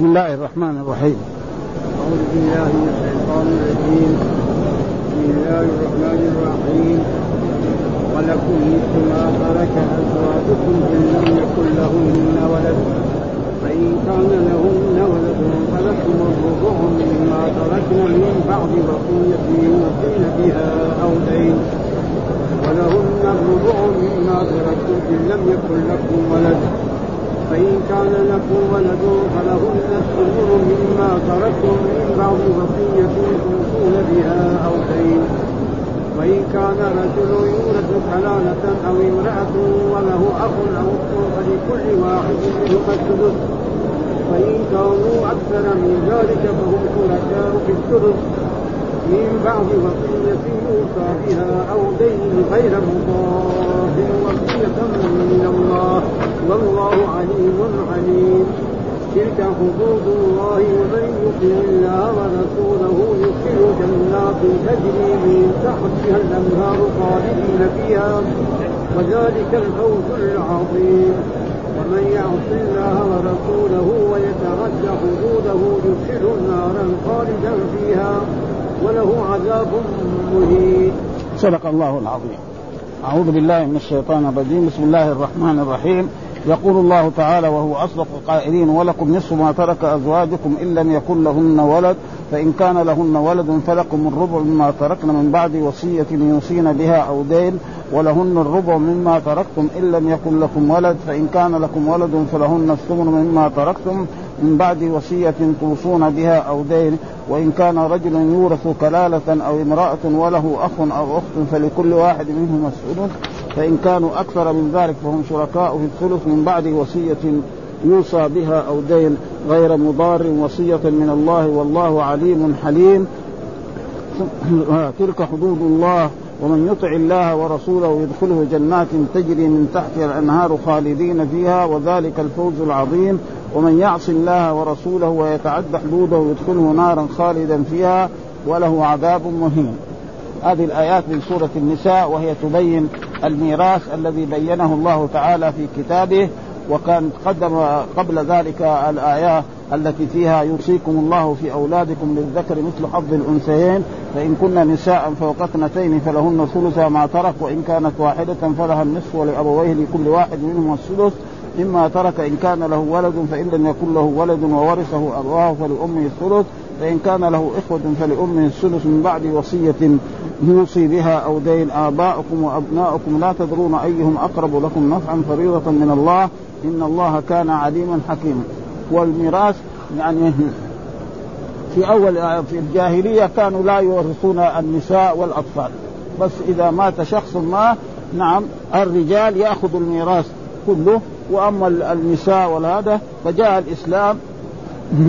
بسم الله الرحمن الرحيم. أعوذ بالله من الشيطان الرجيم. بسم الله الرحمن الرحيم. ولكم مثل ما ترك أزواجكم إن لم يكن لهن ولد. فإن كان لهن ولد فلكم الربع مما تركن من بعد وصية يوصين بها أو دين. ولهن الربع مما تركتم إن لم يكن لكم ولد. فإن كان لكم ولد فلهن الثمن مما تركتم من بعد وصية توصون بها أو دين وإن كان رجل يورث كلالة أو امرأة وله أخ أو أخت فلكل واحد منهما السدس فإن كانوا أكثر من ذلك فهم شركاء في الثلث. من بعد وصية يوصى بها أو دين غير مضار وصية من الله. والله عليم عليم تلك حدود الله ومن يطع الله ورسوله يدخل جنات تجري من تحتها الأنهار خالدين فيها. وذلك الفوز العظيم. ومن يعص الله ورسوله ويتعد حدوده يدخله نارا خالدا فيها. وله عذاب مهين. صدق الله العظيم. أعوذ بالله من الشيطان الرجيم. بسم الله الرحمن الرحيم. يقول الله تعالى وهو أصدق القائلين ولكم نصف ما ترك أزواجكم إن لم يكن لهن ولد فإن كان لهن ولد فلكم الربع مما تركن من بعد وصية يوصين بها أو دين ولهن الربع مما تركتم إن لم يكن لكم ولد فإن كان لكم ولد فلهن الثمن مما تركتم من بعد وصية توصون بها أو دين. وإن كان رجل يورث كلالة أو امرأة وله أخ أو أخت فلكل واحد منهما السدس فإن كانوا أكثر من ذلك فهم شركاء في الثلث من بعد وصية يوصى بها أو دين غير مضار وصية من الله والله عليم حليم. تلك حدود الله ومن يطع الله ورسوله يدخله جنات تجري من تحتها الأنهار خالدين فيها وذلك الفوز العظيم. ومن يعص الله ورسوله ويتعد حدوده يدخله نارا خالدا فيها وله عذاب مهين. هذه الآيات من سورة النساء وهي تبين الميراث الذي بينه الله تعالى في كتابه. وكان قدم قبل ذلك الآية التي فيها يوصيكم الله في أولادكم للذكر مثل حظ الأنثيين فإن كن نساء فوق اثنتين فلهن ثلث ما ترك وإن كانت واحدة فلها النصف ولأبويه لكل واحد منهم الثلث مما ترك إن كان له ولد فإن لم يكن له ولد وورثه أبواه فلأمه الثلث فإن كان له إخوة فلأمه الثلث من بعد وصية يوصي بها أو دين آباؤكم وأبناؤكم. لا تدرون أيهم أقرب لكم نفعا فريضة من الله. إن الله كان عليما حكيما. والميراث يعني في أول في الجاهلية كانوا لا يورثون النساء والأطفال. بس إذا مات شخص ما نعم الرجال يأخذ الميراث كله. وأما النساء والهذا فجاء الإسلام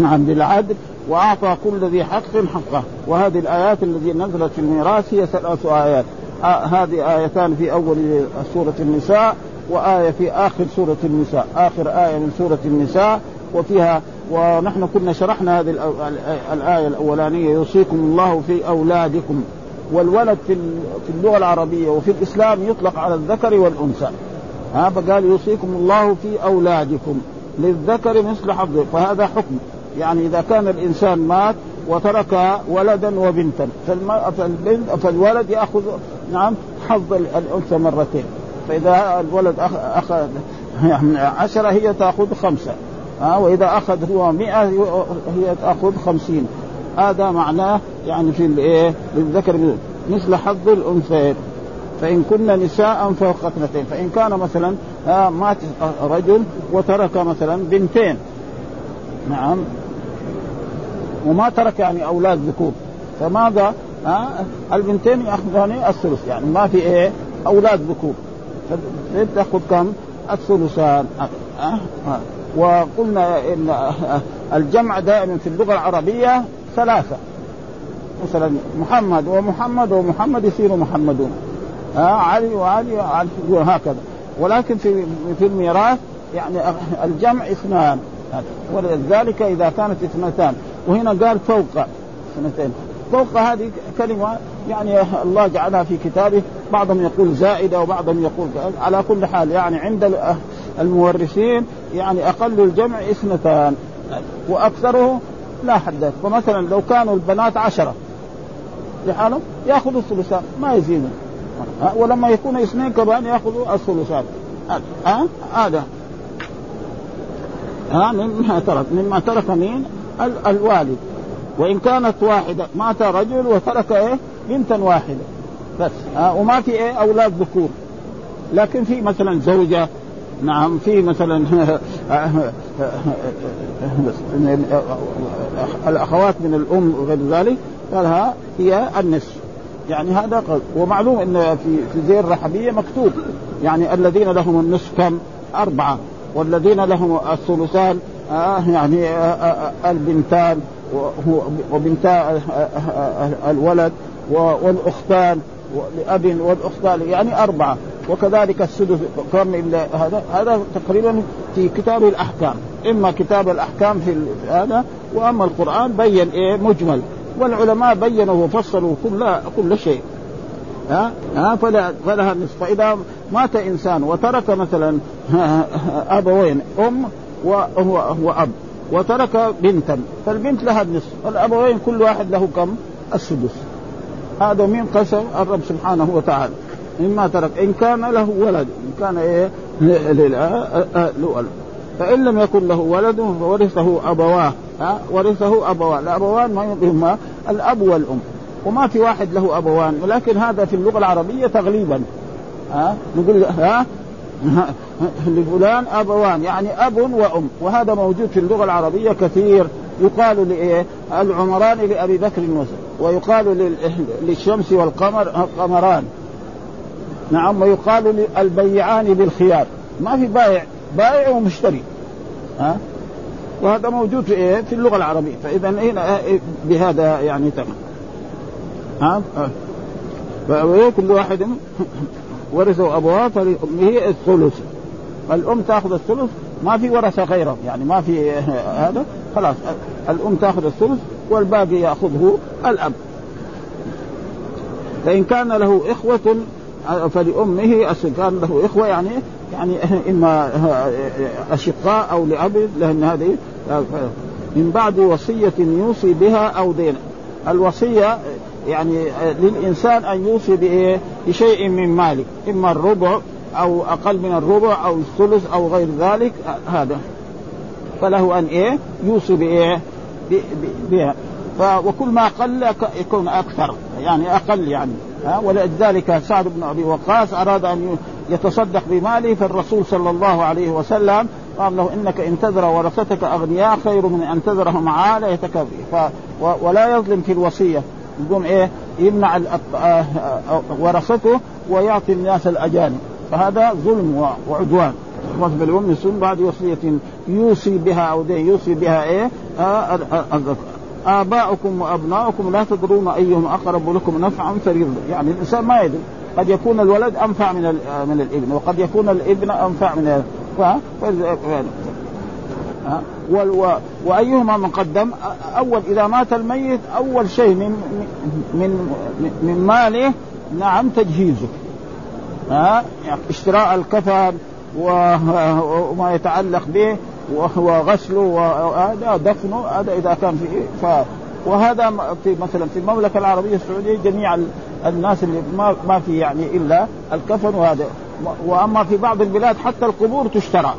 نعم بالعدل وأعطى كل ذي حق حقه. وهذه الآيات التي نزلت في الميراث هي ثلاث آيات. آه هذه آيتان في أول سورة النساء. وآية في آخر سورة النساء آخر آية من سورة النساء وفيها ونحن كنا شرحنا هذه الآية الأولانية يوصيكم الله في أولادكم والولد في اللغة العربية وفي الإسلام يطلق على الذكر والأنثى. ها فقال يوصيكم الله في أولادكم للذكر مثل حظه فهذا حكم. يعني إذا كان الإنسان مات وترك ولدا وبنتا فالبنت فالولد يأخذ نعم حظ الأنثى مرتين. فإذا الولد اخذ يعني عشرة هي تأخذ خمسة ها؟ وإذا اخذ هو مئة هي تأخذ خمسين. هذا معناه يعني في الايه للذكر. مثل حظ الانثيين فإن كن نساء فوق اثنتين. فإن كان مثلا مات رجل وترك مثلا بنتين. نعم. وما ترك يعني أولاد ذكور. فماذا؟ ها البنتين يأخذان الثلث. يعني ما في إيه؟ أولاد ذكور. تأخذ كم؟ الثلثان أه؟ وقلنا إن الجمع دائما في اللغة العربية ثلاثة. مثلا محمد ومحمد ومحمد يصير محمدون آه؟ علي وعلي وعلي وهكذا. ولكن في في الميراث يعني الجمع اثنان. ولذلك إذا كانت اثنتان. وهنا قال فوق اثنتين. فوق هذه كلمة يعني الله جعلها في كتابه. بعضهم يقول زائدة وبعضهم يقول على كل حال يعني عند المورثين يعني أقل الجمع اثنتان وأكثره لا حد فمثلا لو كانوا البنات عشرة لحالهم يأخذوا الثلثان ما يزيدون ولما يكون اثنين كمان يأخذوا الثلثان. ها؟ هذا. ها؟ مما ترك مما ترك مين الوالد. وإن كانت واحدة مات رجل وترك إيه؟ بنتا واحدة. بس. ها وما في إيه؟ أولاد ذكور. لكن في مثلا زوجة. نعم في مثلا الأخوات من الأم وغير ذلك قالها هي النصف. يعني هذا قول. ومعلوم إن في في زي الرحبيه مكتوب. يعني الذين لهم النصف كم؟ أربعة. والذين لهم الثلثان آه يعني آه آه البنتان. وبنتا الولد والأختان لأب والأختان يعني أربعة. وكذلك السدس كم هذا هذا تقريبا في كتاب الأحكام. إما كتاب الأحكام في هذا وأما القرآن بين إيه مجمل. والعلماء بينوا وفصلوا كل كل شيء. ها؟ ها؟ فلا فلها النصف فاذا مات إنسان وترك مثلا ابوين أم واب وترك بنتا فالبنت لها النصف الابوين كل واحد له كم؟ السدس. هذا من قسم الرب سبحانه وتعالى. مما ترك إن كان له ولد إن كان إيه؟ له فإن لم يكن له ولد فورثه أبواه ها؟ ورثه ابوان الأبوان ما هما الأب والأم. وما في واحد له أبوان ولكن هذا في اللغة العربية تغليبا. ها؟ نقول ها؟ لفلان أبوان يعني أب وأم. وهذا موجود في اللغة العربية كثير. يقال لإيه؟ العمران لأبي بكر ويقال للشمس والقمر قمران. نعم ويقال للبيعان بالخيار. ما في بائع. بائع ومشتري. ها؟ وهذا موجود في إيه؟ في اللغة العربية. فاذا هنا بهذا يعني تمام. ها؟ كل واحد ورثه أبواه فلأمه الثلث. فالام تأخذ الثلث ما في ورثه غيره يعني ما في هذا خلاص. الأم تأخذ الثلث والباقي يأخذه الأب. فإن كان له إخوة فلأمه كان له إخوة يعني يعني إما أشقاء أو لأب لأن هذه من بعد وصية يوصي بها أو دين الوصية يعني للإنسان أن يوصي بإيه؟ بشيء من ماله إما الربع أو أقل من الربع أو الثلث أو غير ذلك هذا. فله أن إيه؟ يوصي بإيه؟ بها. وكل ما قل يكون أكثر. يعني أقل يعني. ها؟ ولذلك سعد بن أبي وقاص أراد أن يتصدق بماله فالرسول صلى الله عليه وسلم قال له إنك إن تذر ورثتك أغنياء خير من أن تذرهم عاله يتكفي ولا يظلم في الوصية. يقوم إيه؟ يمنع آه، ورثته ويعطي الناس الأجانب. فهذا ظلم وعدوان. وصف الام سن بعد وصية يوصي بها أو يوصي بها إيه؟ آه آباؤكم وأبناؤكم لا تدرون أيهم أقرب لكم نفعا فريضة. يعني الإنسان ما يدري. قد يكون الولد أنفع من من الابن وقد يكون الابن أنفع من ف... وأيهما مقدم؟ أول إذا مات الميت أول شيء من من من ماله نعم تجهيزه. ها؟ اشتراء الكفن وما يتعلق به وغسله وهذا دفنه هذا إذا كان في ف وهذا في مثلا في المملكة العربية السعودية جميع الناس اللي ما ما في يعني إلا الكفن وهذا. وأما في بعض البلاد حتى القبور تشترى.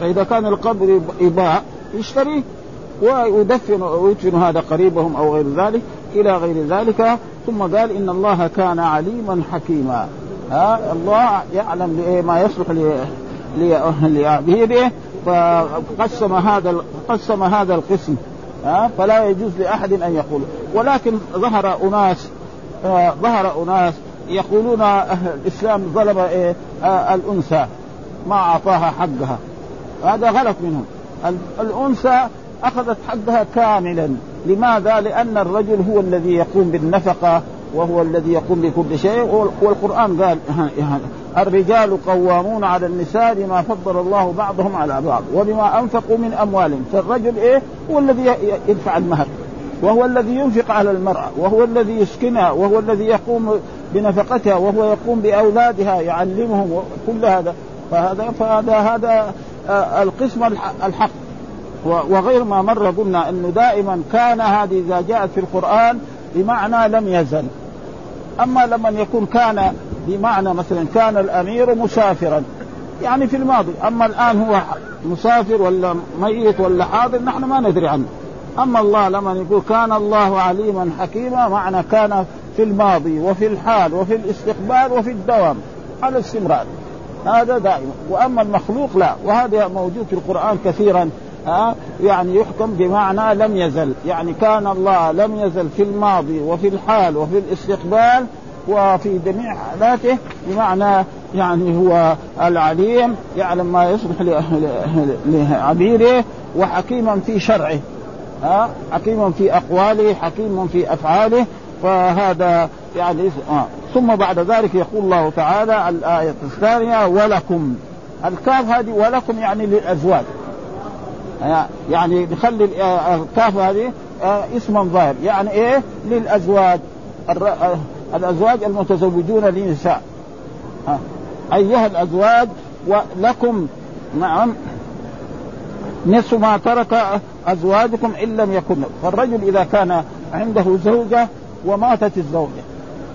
فإذا كان القبر يباع يشتريه ويدفن ويدفن هذا قريبهم أو غير ذلك إلى غير ذلك ثم قال إن الله كان عليما حكيما. ها الله يعلم ما يصلح لعبيده فقسم هذا قسم هذا القسم. ها فلا يجوز لأحد أن يقول. ولكن ظهر أناس آه ظهر أناس يقولون الإسلام ظلم إيه آه الأنثى ما أعطاها حقها. هذا غلط منهم. الأنثى أخذت حقها كاملا. لماذا؟ لأن الرجل هو الذي يقوم بالنفقة وهو الذي يقوم بكل شيء. والقرآن قال الرجال قوامون على النساء بما فضل الله بعضهم على بعض وبما أنفقوا من أموالهم. فالرجل إيه؟ هو الذي يدفع المهر. وهو الذي ينفق على المرأة. وهو الذي يسكنها. وهو الذي يقوم بنفقتها. وهو يقوم بأولادها يعلمهم. كل هذا. فهذا فهذا هذا القسم الحق. وغير ما مر قلنا إنه دائما كان هذه إذا جاءت في القرآن بمعنى لم يزل. أما لما يكون كان بمعنى مثلا كان الأمير مسافرا يعني في الماضي. أما الآن هو مسافر ولا ميت ولا حاضر نحن ما ندري عنه. أما الله لما يقول كان الله عليما حكيما معنى كان في الماضي وفي الحال وفي الاستقبال وفي الدوام على استمرار. هذا دائما. وأما المخلوق لا. وهذا موجود في القرآن كثيرا. ها؟ يعني يحكم بمعنى لم يزل. يعني كان الله لم يزل في الماضي وفي الحال وفي الاستقبال وفي جميع حالاته بمعنى يعني هو العليم يعلم ما يصلح لعبيده وحكيما في شرعه. ها؟ حكيما في أقواله حكيما في أفعاله. فهذا يعني آه. ثم بعد ذلك يقول الله تعالى الآية الثانية ولكم. الكاف هذه ولكم يعني للأزواج. يعني نخلي الكاف هذه آه، اسما ظاهر. يعني إيه؟ للأزواج. آه، الأزواج المتزوجون للنساء. أيها الأزواج ولكم نعم نصف ما ترك أزواجكم إن لم يكن. فالرجل إذا كان عنده زوجة وماتت الزوجة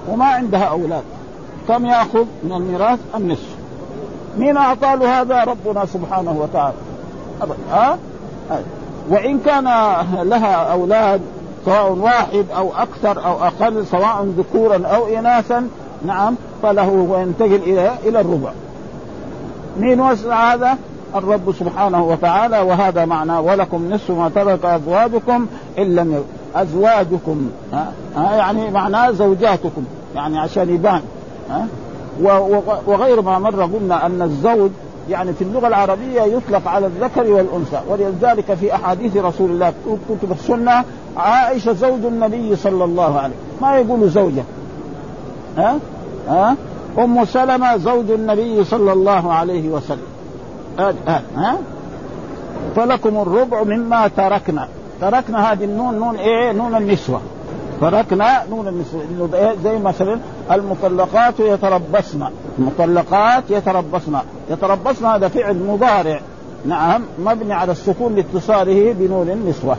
وما عندها أولاد. كم يأخذ من الميراث؟ النصف. مين أعطى له هذا؟ ربنا سبحانه وتعالى. ها؟ أه؟ وإن كان لها أولاد سواء واحد أو أكثر أو أقل سواء ذكورا أو إناثا نعم فله وينتقل إلى إلى الربع. مين وسع هذا؟ الرب سبحانه وتعالى. وهذا معنى ولكم نصف ما ترك أزواجكم إن لم أزواجكم ها, ها يعني معناه زوجاتكم يعني عشان يبان ها؟ وغير ما مر قلنا أن الزوج يعني في اللغة العربية يطلق على الذكر والأنثى ولذلك في أحاديث رسول الله كتب السنة عائشة زوج النبي صلى الله عليه ما يقول زوجة ها؟ ها؟ أم سلمة زوج النبي صلى الله عليه وسلم ها, ها؟ فلكم الربع مما تركنا. تركنا هذه النون نون إيه نون النسوة. تركنا نون النسوة. إيه؟ زي مثلا المطلقات يتربصن. المطلقات يتربصن. يتربصن هذا فعل مضارع. نعم مبني على السكون لاتصاله بنون النسوة.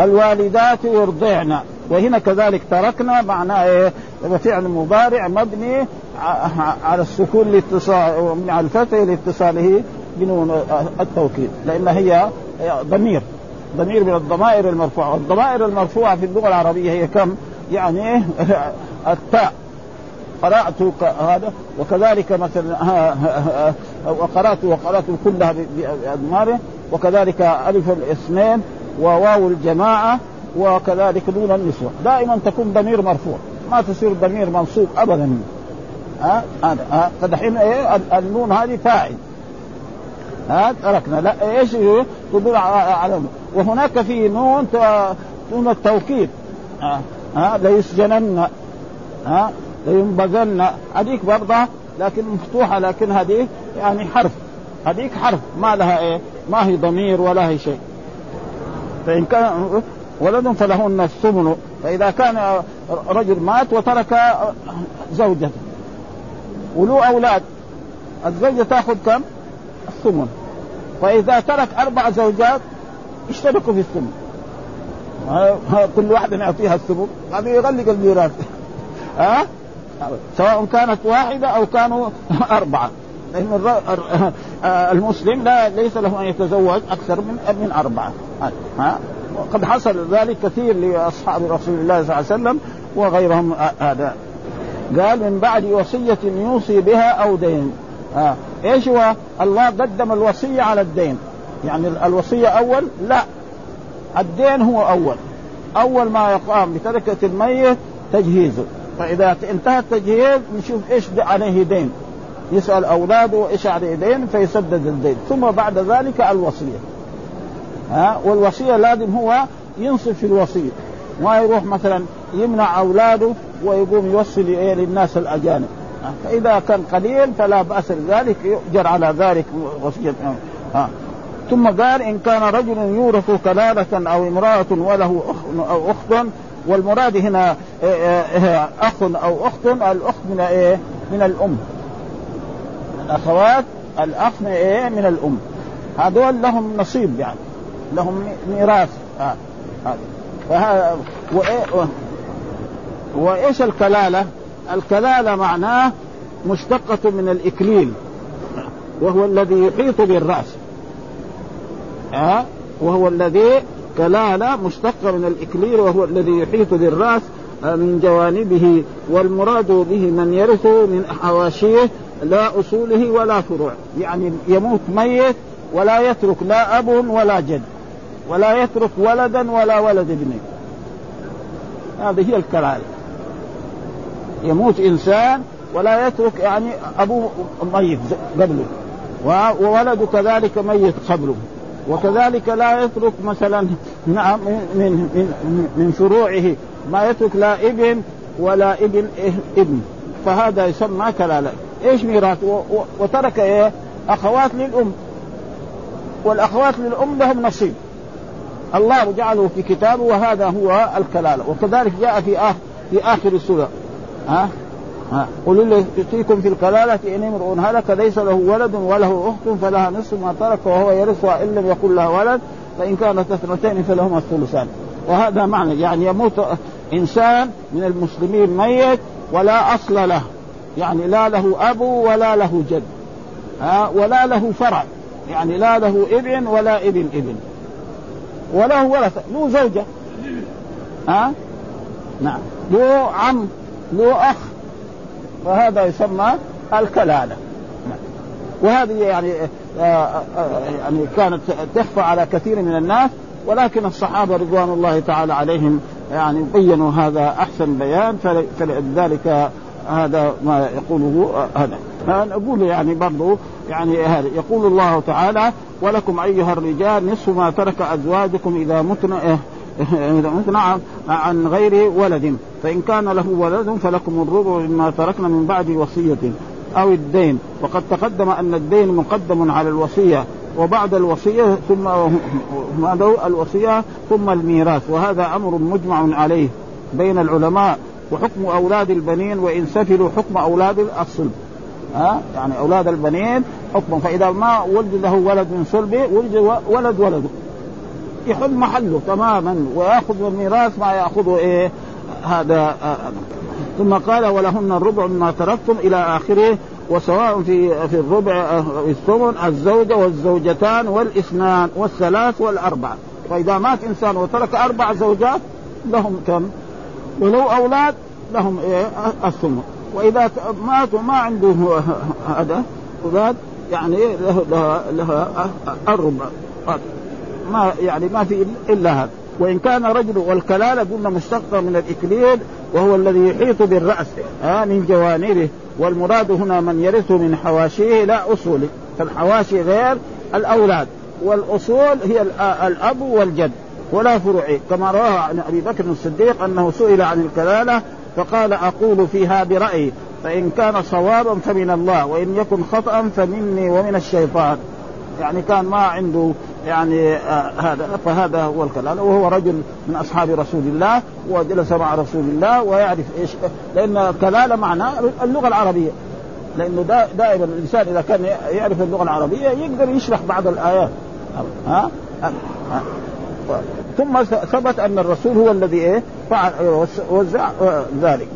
الوالدات يرضعن. وهنا كذلك تركنا معناه إيه فعل مضارع مبني على السكون لاتصال على الفتح لاتصاله بنون التوكيد. لأن هي ضمير. ضمير من الضمائر المرفوعة. والضمائر المرفوعة في اللغة العربية هي كم؟ يعني التاء. قرأت هذا. وكذلك مثلا وقرأت وقرأت كلها بأضماره وكذلك ألف الاثنين وواو الجماعة. وكذلك نون النسوة. دائما تكون ضمير مرفوع. ما تصير ضمير منصوب أبدا. ها؟ ها؟ فدحين إيه؟ النون هذه فاعل. ها؟ تركنا. لا إيش تدل على وهناك في نون نون التوكيد. ها, ها؟ ليسجنن. ها؟ لينبذن. هذيك برضه لكن مفتوحة لكن هذه يعني حرف. هذيك حرف. ما لها إيه؟ ما هي ضمير ولا هي شيء. فإن كان ولد فلهن الثمن. فإذا كان رجل مات وترك زوجته. وله أولاد. الزوجة تأخذ كم؟ الثمن فإذا ترك أربع زوجات اشتركوا في الثمن كل واحد يعطيها الثمن هذا يغلق الميراث. ها؟ سواء كانت واحدة أو كانوا أربعة. لأن المسلم لا ليس له أن يتزوج أكثر من من أربعة. ها؟ قد حصل ذلك كثير لأصحاب رسول الله صلى الله عليه وسلم وغيرهم هذا قال من بعد وصية يوصي بها أو دين. آه. إيش هو؟ الله قدم الوصية على الدين. يعني الوصية أول؟ لا. الدين هو أول. أول ما يقام بتركة الميت تجهيزه. فإذا انتهى التجهيز نشوف إيش عليه دين. يسأل أولاده إيش عليه دين فيسدد الدين. ثم بعد ذلك الوصية. ها آه. والوصية لازم هو ينصف في الوصية. ما يروح مثلا يمنع أولاده ويقوم يوصل إيه للناس الأجانب. فاذا كان قليل فلا بأس بذلك يؤجر على ذلك وصية ها ثم قال إن كان رجل يورث كلاله أو امرأة وله اخ أو أخت والمراد هنا إيه، إيه، أخ أو أخت الأخت من إيه؟ من الأم الأخوات الأخ من إيه؟ من الأم هذول لهم نصيب يعني لهم ميراث آه. فهذا وايش الكلالة؟ الكلالة معناه مشتقة من الإكليل وهو الذي يحيط بالرأس. ها؟ وهو الذي كلالة مشتقة من الإكليل وهو الذي يحيط بالرأس من جوانبه. والمراد به من يرث من حواشيه لا أصوله ولا فروع. يعني يموت ميت ولا يترك لا أب ولا جد ولا يترك ولدا ولا ولد ابنه هذه هي الكلالة. يموت إنسان ولا يترك يعني أبوه ميت قبله. وولده كذلك ميت قبله. وكذلك لا يترك مثلا نعم من من من فروعه ما يترك لا ابن ولا ابن ابن. فهذا يسمى كلالة. إيش ميراث؟ وترك إيه؟ أخوات للأم. والأخوات للأم لهم نصيب. الله جعله في كتابه وهذا هو الكلالة. وكذلك جاء في آخر في آخر السورة. ها؟ ها. قل اللي يطيكم في الكلالة إن امرؤ هلك ليس له ولد وله أخت فلها نصف ما ترك وهو يرثها إن لم يكن له ولد فإن كانت اثنتين فلهما الثلثان. وهذا معنى يعني يموت إنسان من المسلمين ميت ولا أصل له. يعني لا له أب ولا له جد. ها؟ ولا له فرع. يعني لا له ابن ولا ابن ابن. وله ورثة له زوجة. ها؟ نعم. له عم. له أخ وهذا يسمى الكلالة. وهذه يعني آه، آه، يعني كانت تخفى على كثير من الناس ولكن الصحابة رضوان الله تعالى عليهم يعني بينوا هذا أحسن بيان فلذلك هذا ما يقوله هذا. نقول يعني برضو يعني هذا يقول الله تعالى ولكم أيها الرجال نصف ما ترك أزواجكم إذا متن متن عن غير ولد فإن كان له ولد فلكم الربع مما تركنا من بعد وصية أو الدين. وقد تقدم أن الدين مقدم على الوصية وبعد الوصية ثم الوصية ثم الميراث. وهذا أمر مجمع عليه بين العلماء. وحكم أولاد البنين وإن سفلوا حكم أولاد الصلب. ها؟ يعني أولاد البنين حكم. فإذا ما ولد له ولد من صلبه ولد ولد ولده يحل محله تماما وياخذ الميراث ما ياخذه إيه؟ هذا آه ثم قال ولهن الربع مما تركتم إلى آخره وسواء في في الربع آه، الثمن الزوجة والزوجتان والإثنان والثلاث والاربعه فإذا مات إنسان وترك أربع زوجات لهم كم؟ ولو أولاد لهم إيه؟ الثمن. وإذا مات وما عنده هذا أولاد يعني له لها لها الربع. ما يعني ما في الا هذا. وإن كان رجل والكلالة قلنا مشتقه من الإكليل وهو الذي يحيط بالرأس آه من جوانبه. والمراد هنا من يرثه من حواشيه لا أصول. فالحواشي غير الأولاد. والأصول هي الأب والجد ولا فروع كما رواه عن أبي بكر الصديق أنه سئل عن الكلالة فقال أقول فيها برأيي. فإن كان صوابا فمن الله وإن يكن خطا فمني ومن الشيطان. يعني كان ما عنده يعني آه هذا فهذا هو الكلام. وهو رجل من أصحاب رسول الله وجلس مع رسول الله ويعرف إيش لأن كلاله معناه اللغة العربية. لأنه دا دائما الإنسان إذا كان يعرف اللغة العربية يقدر يشرح بعض الآيات. ها, ها؟ ها؟ ثم ثبت أن الرسول هو الذي إيه؟ فعل وزع ذلك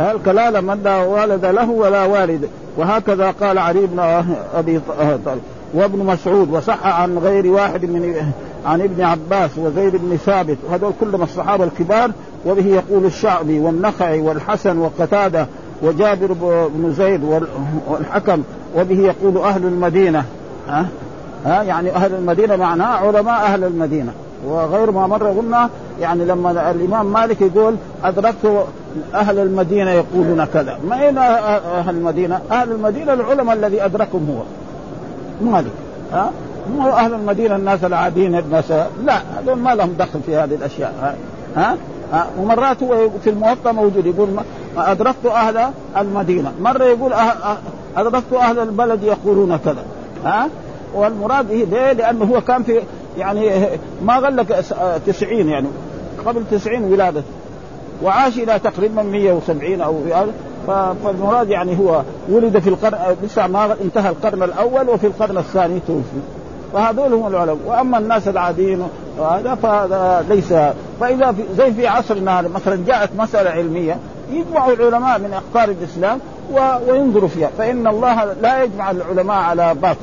الكلاله من لا والد له ولا والد؟ وهكذا قال علي بن أبي طالب. وابن مسعود وصح عن غير واحد من عن ابن عباس وزيد بن ثابت. وهذول كلهم الصحابة الكبار وبه يقول الشعبي والنخعي والحسن وقتادة وجابر بن زيد والحكم وبه يقول أهل المدينة. ها؟ ها؟ يعني أهل المدينة معناه علماء أهل المدينة. وغير ما مر قلنا يعني لما الإمام مالك يقول أدركت أهل المدينة يقولون كذا. ما اين أهل المدينة؟ أهل المدينة العلماء الذي أدركهم هو. مالك ها؟ مو أهل المدينة الناس العاديين الناس. لا هذول ما لهم دخل في هذه الأشياء. ها؟ ها؟ ومرات هو في الموطأ موجود يقول ما أدركت أهل المدينة. مرة يقول أه-, أه أدركت أهل البلد يقولون كذا. ها؟ والمراد ليه؟ لأنه هو كان في يعني ما غلق 90 يعني قبل 90 ولادته وعاش إلى تقريبا 170 أو فالمراد يعني هو ولد في القرن لسه ما انتهى القرن الأول وفي القرن الثاني توفي. فهذول هم العلماء. وأما الناس العاديين هذا فهذا ليس فإذا في زي في عصرنا مثلا جاءت مسألة علمية يجمع العلماء من أقطار الإسلام وينظروا فيها. فإن الله لا يجمع العلماء على باطل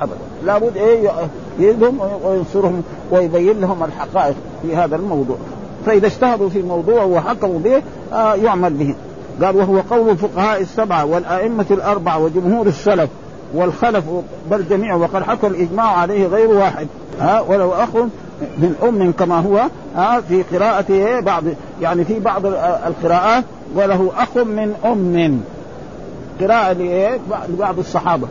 ابدا. لابد إيه يدهم وينصرهم ويبين لهم الحقائق في هذا الموضوع. فإذا اجتهدوا في موضوع وحكموا به آه يعمل به. قال وهو قول الفقهاء السبعة والأئمة الأربعة وجمهور السلف والخلف بل جميع وقد حكى الإجماع عليه غير واحد. ها ولو أخ من أم كما هو ها في قراءة بعض يعني في بعض القراءات وله أخ من أم. قراءة لبعض الصحابة.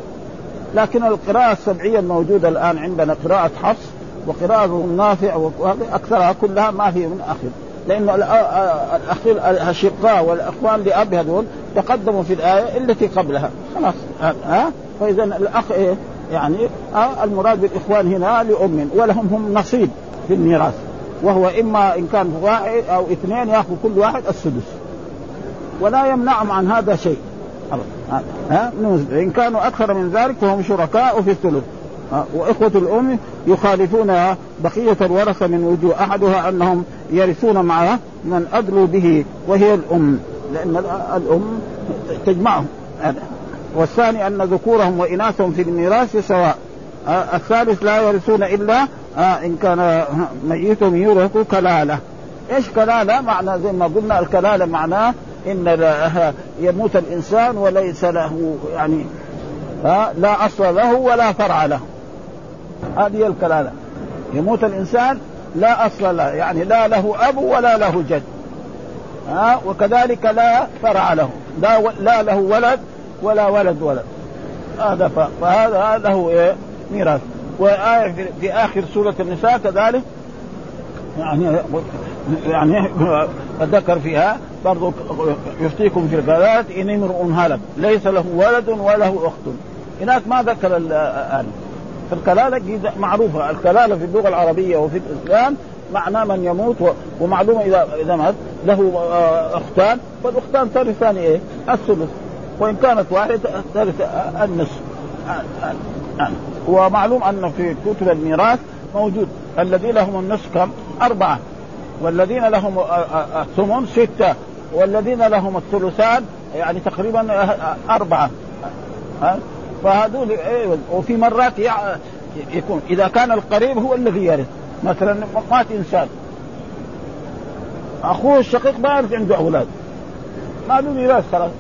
لكن القراءة السبعية الموجودة الآن عندنا قراءة حفص وقراءة نافع أكثرها كلها ما في من أخ. لأن الأشقاء والأخوان لأب هذول تقدموا في الآية التي قبلها. خلاص. ها؟ فإذا الأخ إيه؟ يعني المراد بالإخوان هنا لأم ولهم هم نصيب في الميراث. وهو إما إن كان واحد أو اثنين يأخذ كل واحد السدس. ولا يمنعهم عن هذا شيء. ها؟ إن كانوا أكثر من ذلك فهم شركاء في الثلث. وإخوة الأم يخالفون بقية الورثة من وجوه. أحدها أنهم يرثون مع من أدلوا به وهي الأم لأن الأم تجمعهم. والثاني أن ذكورهم وإناثهم في الميراث سواء. الثالث لا يرثون إلا إن كان ميتهم يورث كلالة. إيش كلالة؟ معنى زي ما قلنا الكلالة معناه إن يموت الإنسان وليس له يعني لا أصل له ولا فرع له. هذه الكلالة. يموت الإنسان لا أصل له يعني لا له أب ولا له جد. ها؟ وكذلك لا فرع له. لا, لا له ولد ولا ولد ولد. هذا فهذا له إيه؟ ميراث. وآية في آخر سورة النساء كذلك. يعني يعني ذكر فيها برضو يفتيكم في الكلالات إن امرؤ هلك ليس له ولد وله أخت. هناك ما ذكر الآن فالكلالة معروفة. الكلالة في اللغة العربية وفي الإسلام معناه من يموت ومعلومة إذا إذا مات. له آه، أختان. فالأختان ترثان إيه؟ الثلث. وإن كانت واحدة ترث النصف. آه، آه، ومعلوم أن في كتب الميراث موجود. الذين لهم النصف كم؟ أربعة. والذين لهم الثمن ستة. والذين لهم الثلثان يعني تقريبا أربعة. فهذول إيه وفي مرات يكون إذا كان القريب هو الذي يرث. مثلا مات إنسان. أخوه الشقيق ما يرث عنده أولاد. ما له ميراث خلاص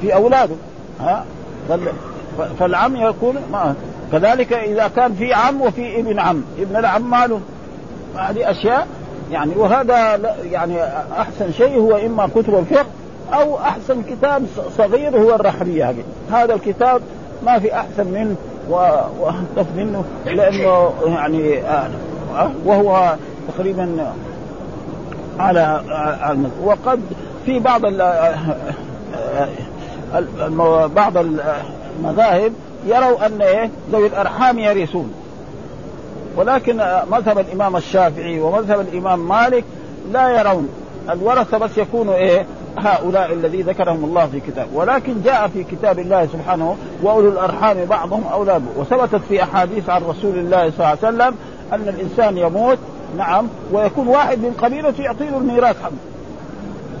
في أولاده. ها؟ فالعم يكون ما كذلك إذا كان في عم وفي ابن عم. ابن العم ماله. هذه أشياء. يعني وهذا يعني أحسن شيء هو إما كتب الفقه أو أحسن كتاب صغير هو الرحبيه هذا الكتاب ما في أحسن منه وانظف منه لأنه يعني آه، وهو تقريبا على وقد في بعض بعض المذاهب يروا أن إيه ذوي الأرحام يرثون. ولكن مذهب الإمام الشافعي ومذهب الإمام مالك لا يرون. الورثة بس يكونوا إيه هؤلاء الذي ذكرهم الله في كتاب. ولكن جاء في كتاب الله سبحانه وأولو الأرحام بعضهم أولاد وثبتت في أحاديث عن رسول الله صلى الله عليه وسلم أن الإنسان يموت نعم ويكون واحد من قبيلته يعطي له الميراث حقه.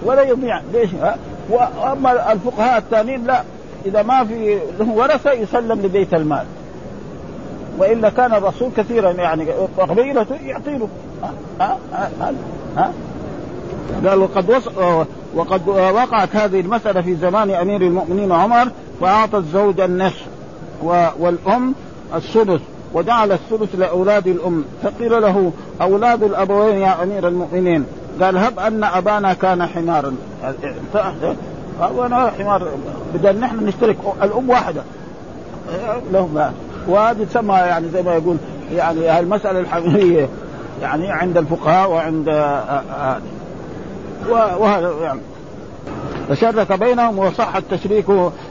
ولا يضيع. ليش؟ ها؟ وأما الفقهاء الثانيين لا. إذا ما في له ورثة يسلم لبيت المال. وإلا كان الرسول كثيرا يعني قبيلته يعطي له ها؟ ها؟ ها, ها؟ قال وقد وص... وقد وقعت هذه المسألة في زمان أمير المؤمنين عمر فأعطى الزوج النصف. والأم السدس وجعل الثلث لأولاد الأم. فقيل له أولاد الأبوين يا أمير المؤمنين؟ قال هب أن أبانا كان حمارا. وأنا حمار بدل نحن نشترك الأم واحدة. لهم وهذه تسمى يعني زي ما يقول يعني المسألة الحمية يعني عند الفقهاء وعند آه، آه، وهذا يعني. فشرك بينهم وصح التشريك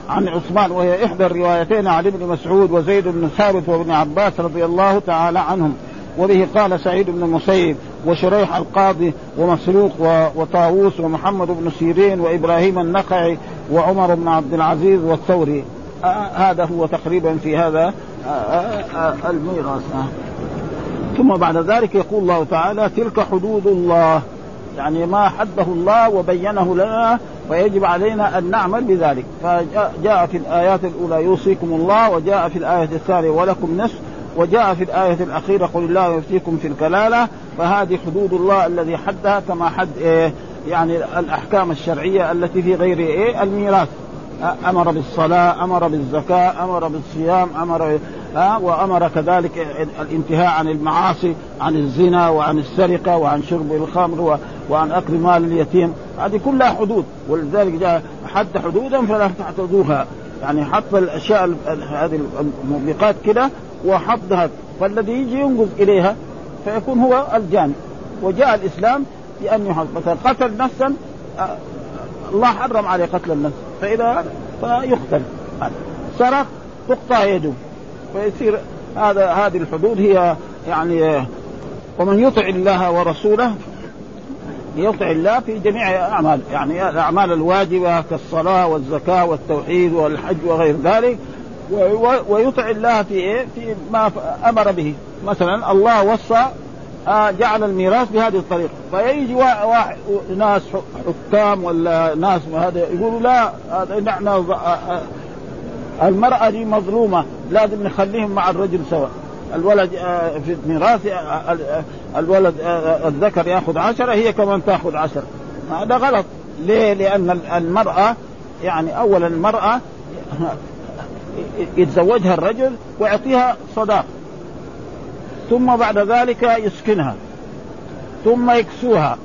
عن عثمان وهي إحدى الروايتين عن ابن مسعود وزيد بن ثابت وابن عباس رضي الله تعالى عنهم. وبه قال سعيد بن المسيب وشريح القاضي ومسروق وطاووس ومحمد بن سيرين وإبراهيم النخعي وعمر بن عبد العزيز والثوري. هذا هو تقريبا في هذا الميراث. ثم بعد ذلك يقول الله تعالى تلك حدود الله. يعني ما حده الله وبينه لنا ويجب علينا أن نعمل بذلك. فجاء في الآيات الأولى يوصيكم الله وجاء في الآية الثانية ولكم نصف وجاء في الآية الأخيرة قل الله يفتيكم في الكلالة. فهذه حدود الله الذي حدها كما حد إيه يعني الأحكام الشرعية التي في غير إيه الميراث. أمر بالصلاة أمر بالزكاة أمر بالصيام أمر ها وأمر كذلك الانتهاء عن المعاصي عن الزنا وعن السرقة وعن شرب الخمر وعن أكل مال اليتيم. هذه كلها حدود ولذلك جاء حد حدودا فلا تعتدوها. يعني حط الأشياء هذه الموبقات كده وحطها. فالذي يجي ينقذ إليها فيكون هو الجاني وجاء الإسلام بأن يحط مثلا قتل نفسا الله حرم عليه قتل النفس. فإذا فيقتل. سرق تقطع يده. ويصير هذا هذه الحدود هي يعني ومن يطع الله ورسوله يطع الله في جميع الاعمال يعني الأعمال الواجبة كالصلاة والزكاة والتوحيد والحج وغير ذلك ويطع الله في إيه؟ في ما أمر به مثلا الله وصى آه جعل الميراث بهذه الطريقة فيجي واحد ناس حكام ولا ناس هذا يقولوا لا نحن آه، آه، المرأة دي مظلومة لازم نخليهم مع الرجل سواء الولد آه، في الميراث الولد الذكر ياخذ عشرة هي كمان تاخذ عشرة. هذا غلط. ليه؟ لأن المرأة يعني أولا المرأة يتزوجها الرجل ويعطيها صداق. ثم بعد ذلك يسكنها. ثم يكسوها.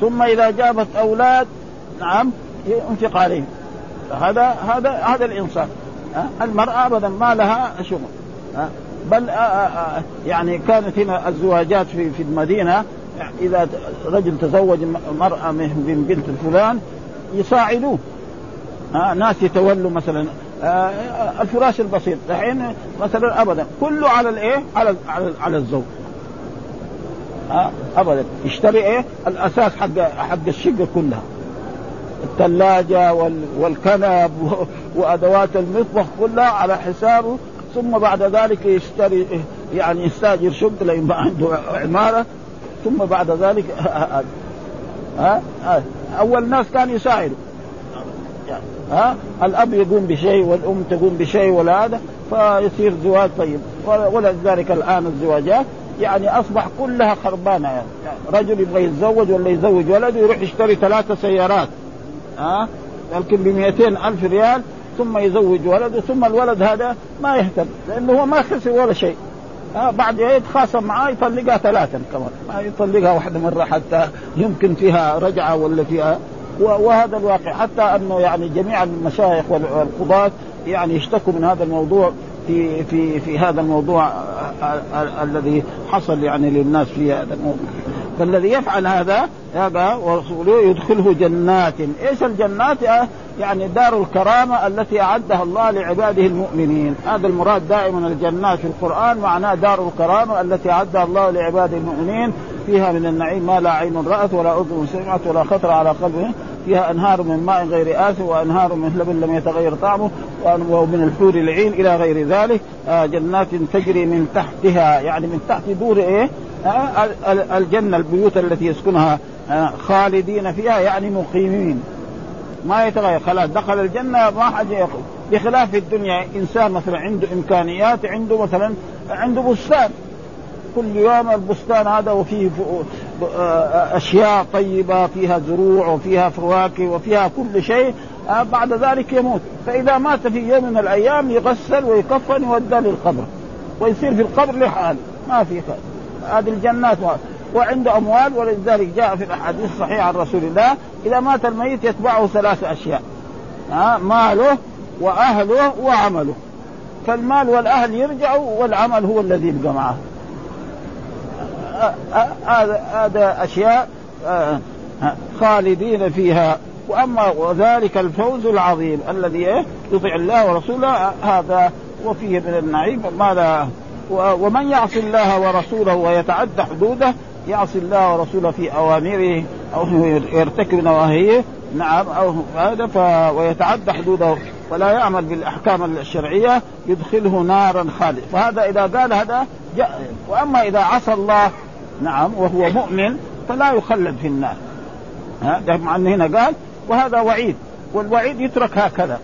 ثم إذا جابت أولاد نعم ينفق عليهم. هذا هذا هذا الإنصاف. المرأة ابدا ما لها شغل بل يعني كانت هنا الزواجات في في المدينة إذا رجل تزوج مرأة من بنت فلان يساعدوه ناس يتولوا مثلا آه، الفراش البسيط دحين مثلا ابدا كله على الايه؟ على على, على الزوج آه ابدا يشتري إيه؟ الأساس حق حق الشقة كلها. الثلاجة والكنب وأدوات المطبخ كلها على حسابه ثم بعد ذلك يشتري يعني يستأجر شقه لإن عنده عمارة ثم بعد ذلك ها؟ أول ناس كان يساعدوا ها؟ الأب يقوم بشيء والأم تقوم بشيء ولا هذا فيصير زواج طيب. ولذلك الآن الزواجات يعني أصبح كلها خربانة. يعني. رجل يبغى يتزوج ولا يزوج ولده يروح يشتري ثلاثة سيارات. ها؟ يمكن ب ألف ريال ثم يزوج ولده ثم الولد هذا ما يهتم لأنه هو ما خسر ولا شيء. ها؟ بعد يتخاصم معاه يطلقها ثلاثا كمان ما يطلقها واحدة مرة حتى يمكن فيها رجعة ولا فيها. وهذا الواقع حتى أنه يعني جميع المشايخ والقضاة يعني يشتكوا من هذا الموضوع في في في هذا الموضوع الذي حصل يعني للناس في هذا الموضوع. فالذي يفعل هذا هذا ورسوله يدخله جنات. إيش الجنات؟ يعني دار الكرامة التي أعدها الله لعباده المؤمنين. هذا المراد دائما الجنات في القرآن معناه دار الكرامة التي أعدها الله لعباده المؤمنين. فيها من النعيم ما لا عين رأت ولا أذن سمعت ولا خطر على قلبه. فيها أنهار من ماء غير آثم وأنهار من لبن لم يتغير طعمه ومن الحور العين إلى غير ذلك. آه جنات تجري من تحتها. يعني من تحت دور إيه؟ آه الجنة البيوت التي يسكنها آه خالدين فيها يعني مقيمين. ما يتغير خلاص دخل الجنة ما حد يقول بخلاف الدنيا إنسان مثلا عنده إمكانيات عنده مثلا عنده بستان. كل يوم البستان هذا وفيه أشياء طيبة فيها زروع وفيها فواكه وفيها كل شيء آه، بعد ذلك يموت. فإذا مات في يوم من الأيام يغسل ويكفن يودى للقبر ويصير في القبر لحاله. ما في هذه الجنات وعنده أموال ولذلك جاء في الأحاديث الصحيحة عن رسول الله إذا مات الميت يتبعه ثلاث أشياء. ها ماله وأهله وعمله. فالمال والأهل يرجعوا والعمل هو الذي يبقى معه. هذا هذا أشياء آه، خالدين فيها. وأما وذلك الفوز العظيم الذي إيه؟ يطيع الله ورسوله هذا وفيه من النعيم ما لا ومن يعصي الله ورسوله ويتعدى حدوده يعصي الله ورسوله في أوامره أو يرتكب نواهيه نعم أو هذا ف... ويتعدى حدوده ولا يعمل بالأحكام الشرعية يدخله نارا خالد فهذا إذا قال هذا جاء وأما إذا عصى الله نعم وهو مؤمن فلا يخلد في النار. ها مع انه هنا قال وهذا وعيد والوعيد يترك هكذا.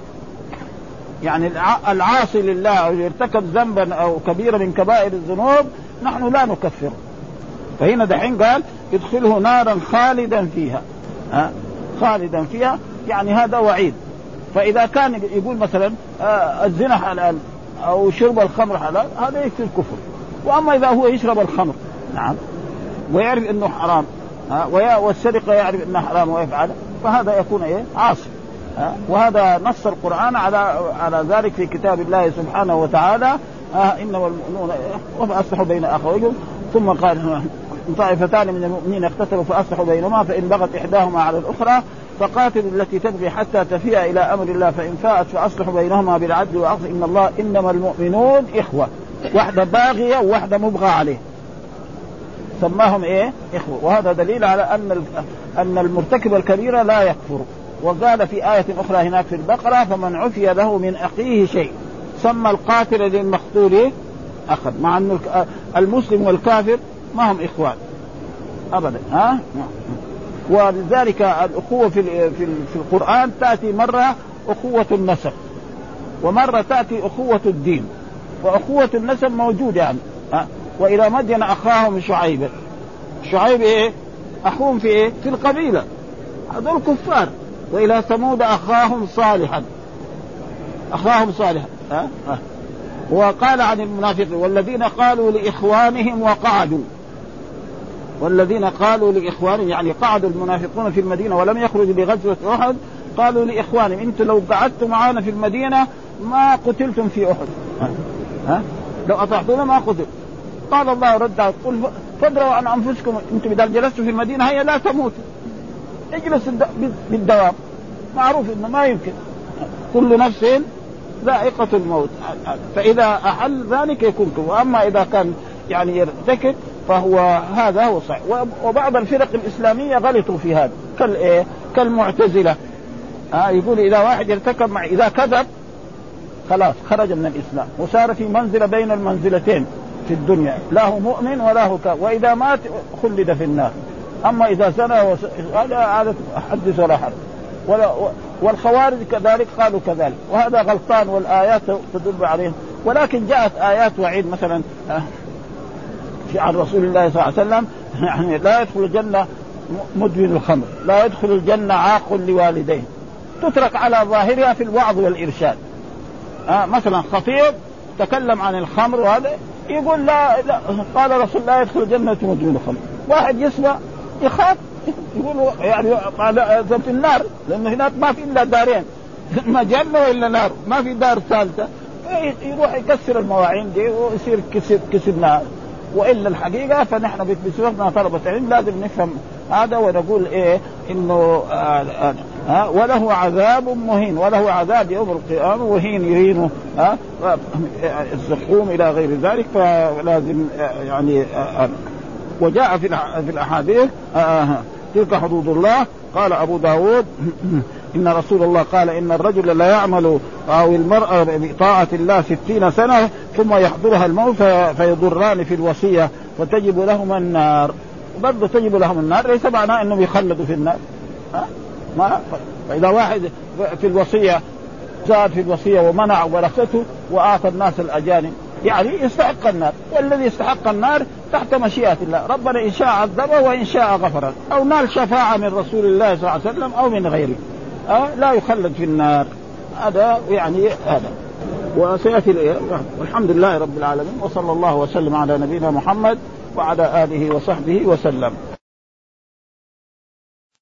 يعني العاصي لله أو يرتكب ذنبا أو كبيره من كبائر الذنوب نحن لا نكفره. فهنا دحين قال يدخله نارا خالدا فيها. ها؟ خالدا فيها. يعني هذا وعيد. فإذا كان يقول مثلا آه الزنا حلال أو شرب الخمر حلال هذا يكفي الكفر وأما إذا هو يشرب الخمر نعم ويعرف إنه حرام ها والسرقة يعرف إنها حرام ويفعل فهذا يكون إيه؟ عاصي. وهذا نص القرآن على على ذلك في كتاب الله سبحانه وتعالى. إنما المؤمنون فأصلحوا بين أخويهم ثم قال طائفتان من المؤمنين اقتتلوا فأصلحوا بينهما فإن بغت إحداهما على الأخرى فقاتلوا التي تبغي حتى تفيء إلى أمر الله فإن فاءت فأصلحوا بينهما بالعدل والعطف إن الله إنما المؤمنون إخوة. واحدة باغية وواحدة مبغى عليه. سماهم إيه؟ إخوة. وهذا دليل على أن أن المرتكب الكبيره لا يكفر. وقال في آية أخرى هناك في البقرة فمن عفي له من أخيه شيء. سمى القاتل للمقتول أخا مع أن المسلم والكافر ما هم إخوان. أبدا ها؟ ولذلك الأخوة في في القرآن تأتي مرة أخوة النسب ومرة تأتي أخوة الدين وأخوة النسب موجودة يعني ها؟ وإلى مدين أخاهم شعيب. شعيب إيه؟ أخوهم في إيه؟ في القبيلة. هذول كفار. وإلى ثمود أخاهم صالحا. أخاهم صالحا. ها؟ ها. وقال عن المنافقين والذين قالوا لإخوانهم وقعدوا. والذين قالوا لإخوانهم يعني قعدوا المنافقون في المدينة ولم يخرجوا لغزوه أحد قالوا لإخوانهم أنتم لو قعدتم معنا في المدينة ما قتلتم في أحد. ها؟ لو أطعتونا ما قتل. قال الله رد قل فادروا عن أنفسكم أنتم إذا جلستم في المدينة هيا لا تموتوا. اجلس بالدوام. معروف إنه ما يمكن. كل نفس ذائقة الموت. فإذا أحل ذلك يكون كفر. وأما إذا كان يعني يرتكب فهو هذا هو صحيح. وبعض الفرق الإسلامية غلطوا في هذا. كالإيه كالمعتزلة. آه يقول إذا واحد يرتكب مع إذا كذب خلاص خرج من الإسلام. وصار في منزلة بين المنزلتين في الدنيا. لا هو مؤمن ولا هو كافر. وإذا مات خلد في النار. أما إذا زنى هذا عادة حدث ولا حرج. والخوارج كذلك قالوا كذلك. وهذا غلطان والآيات تدل عليه ولكن جاءت آيات وعيد مثلا آه، عن رسول الله صلى الله عليه وسلم يعني لا يدخل الجنة مدمن الخمر لا يدخل الجنة عاق لوالديه. تترك على ظاهرها في الوعظ والإرشاد. آه مثلا خطيب تكلم عن الخمر وهذا يقول لا, لا قال رسول الله يدخل الجنة مدمن الخمر. واحد يسمع يخاف. يقول يعني في النار. لأنه هناك ما في إلا دارين. ما جنة وإلا نار. ما في دار ثالثة. يروح يكسر المواعين دي ويصير كسب كسب نار وإلا الحقيقة فنحن بصفتنا طلبة علم لازم نفهم هذا ونقول إيه إنه آه آه آه وله عذاب مهين. وله عذاب يوم القيامة وهين يهينه آه الزقوم إلى غير ذلك. فلازم آه يعني آه وجاء في في الأحاديث آه،, آه تلك حدود الله. قال أبو داود إن رسول الله قال إن الرجل لا يعمل أو المرأة بطاعة الله ستين سنة ثم يحضرها الموت فيضران في الوصية فتجب لهما النار. برضه تجب لهم النار ليس معناه إنهم يخلدوا في النار. ها؟ ما؟ فإذا واحد في الوصية زاد في الوصية ومنع ورثته واعطى الناس الأجانب. يعني يستحق النار. والذي يستحق النار تحت مشيئة الله. ربنا إن شاء عذبه وإن شاء غفر أو نال شفاعة من رسول الله صلى الله عليه وسلم أو من غيره. أه؟ لا يخلد في النار. هذا يعني هذا. وسيأتي والحمد لله رب العالمين. وصلى الله وسلم على نبينا محمد وعلى آله وصحبه وسلم.